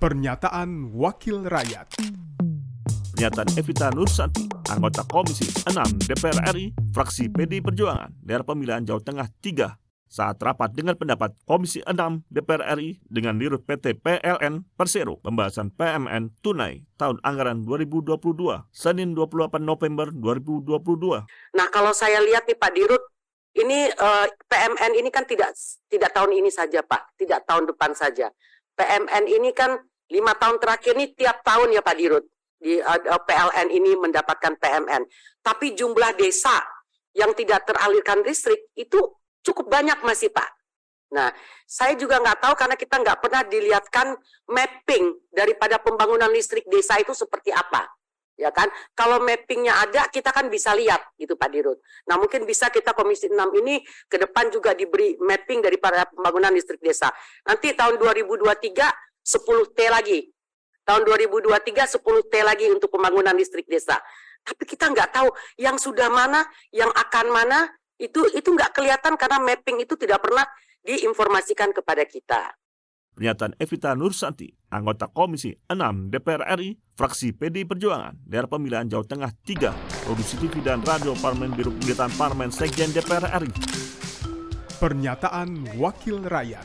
Pernyataan Wakil Rakyat Pernyataan Evita Nursanti, anggota Komisi 6 DPR RI, fraksi PD Perjuangan, daerah pemilihan Jawa Tengah 3, saat rapat dengan pendapat Komisi 6 DPR RI dengan dirut PT PLN Persero pembahasan PMN tunai tahun anggaran 2022, Senin 28 November 2022. Nah, kalau saya lihat nih Pak Dirut, ini eh, PMN ini kan tidak tidak tahun ini saja Pak, tidak tahun depan saja. PMN ini kan lima tahun terakhir ini tiap tahun ya Pak Dirut di uh, PLN ini mendapatkan PMN. Tapi jumlah desa yang tidak teralirkan listrik itu cukup banyak masih Pak. Nah, saya juga nggak tahu karena kita nggak pernah dilihatkan mapping daripada pembangunan listrik desa itu seperti apa. Ya kan? Kalau mappingnya ada, kita kan bisa lihat gitu Pak Dirut. Nah, mungkin bisa kita Komisi 6 ini ke depan juga diberi mapping daripada pembangunan listrik desa. Nanti tahun 2023 10T lagi tahun 2023 10 T lagi untuk pembangunan listrik desa. Tapi kita nggak tahu yang sudah mana, yang akan mana, itu itu nggak kelihatan karena mapping itu tidak pernah diinformasikan kepada kita. Pernyataan Evita Nursanti, anggota Komisi 6 DPR RI, fraksi PD Perjuangan, daerah pemilihan Jawa Tengah 3, produksi TV dan radio Parlemen Biro Pemerintahan Parlemen Sekjen DPR RI. Pernyataan Wakil Rakyat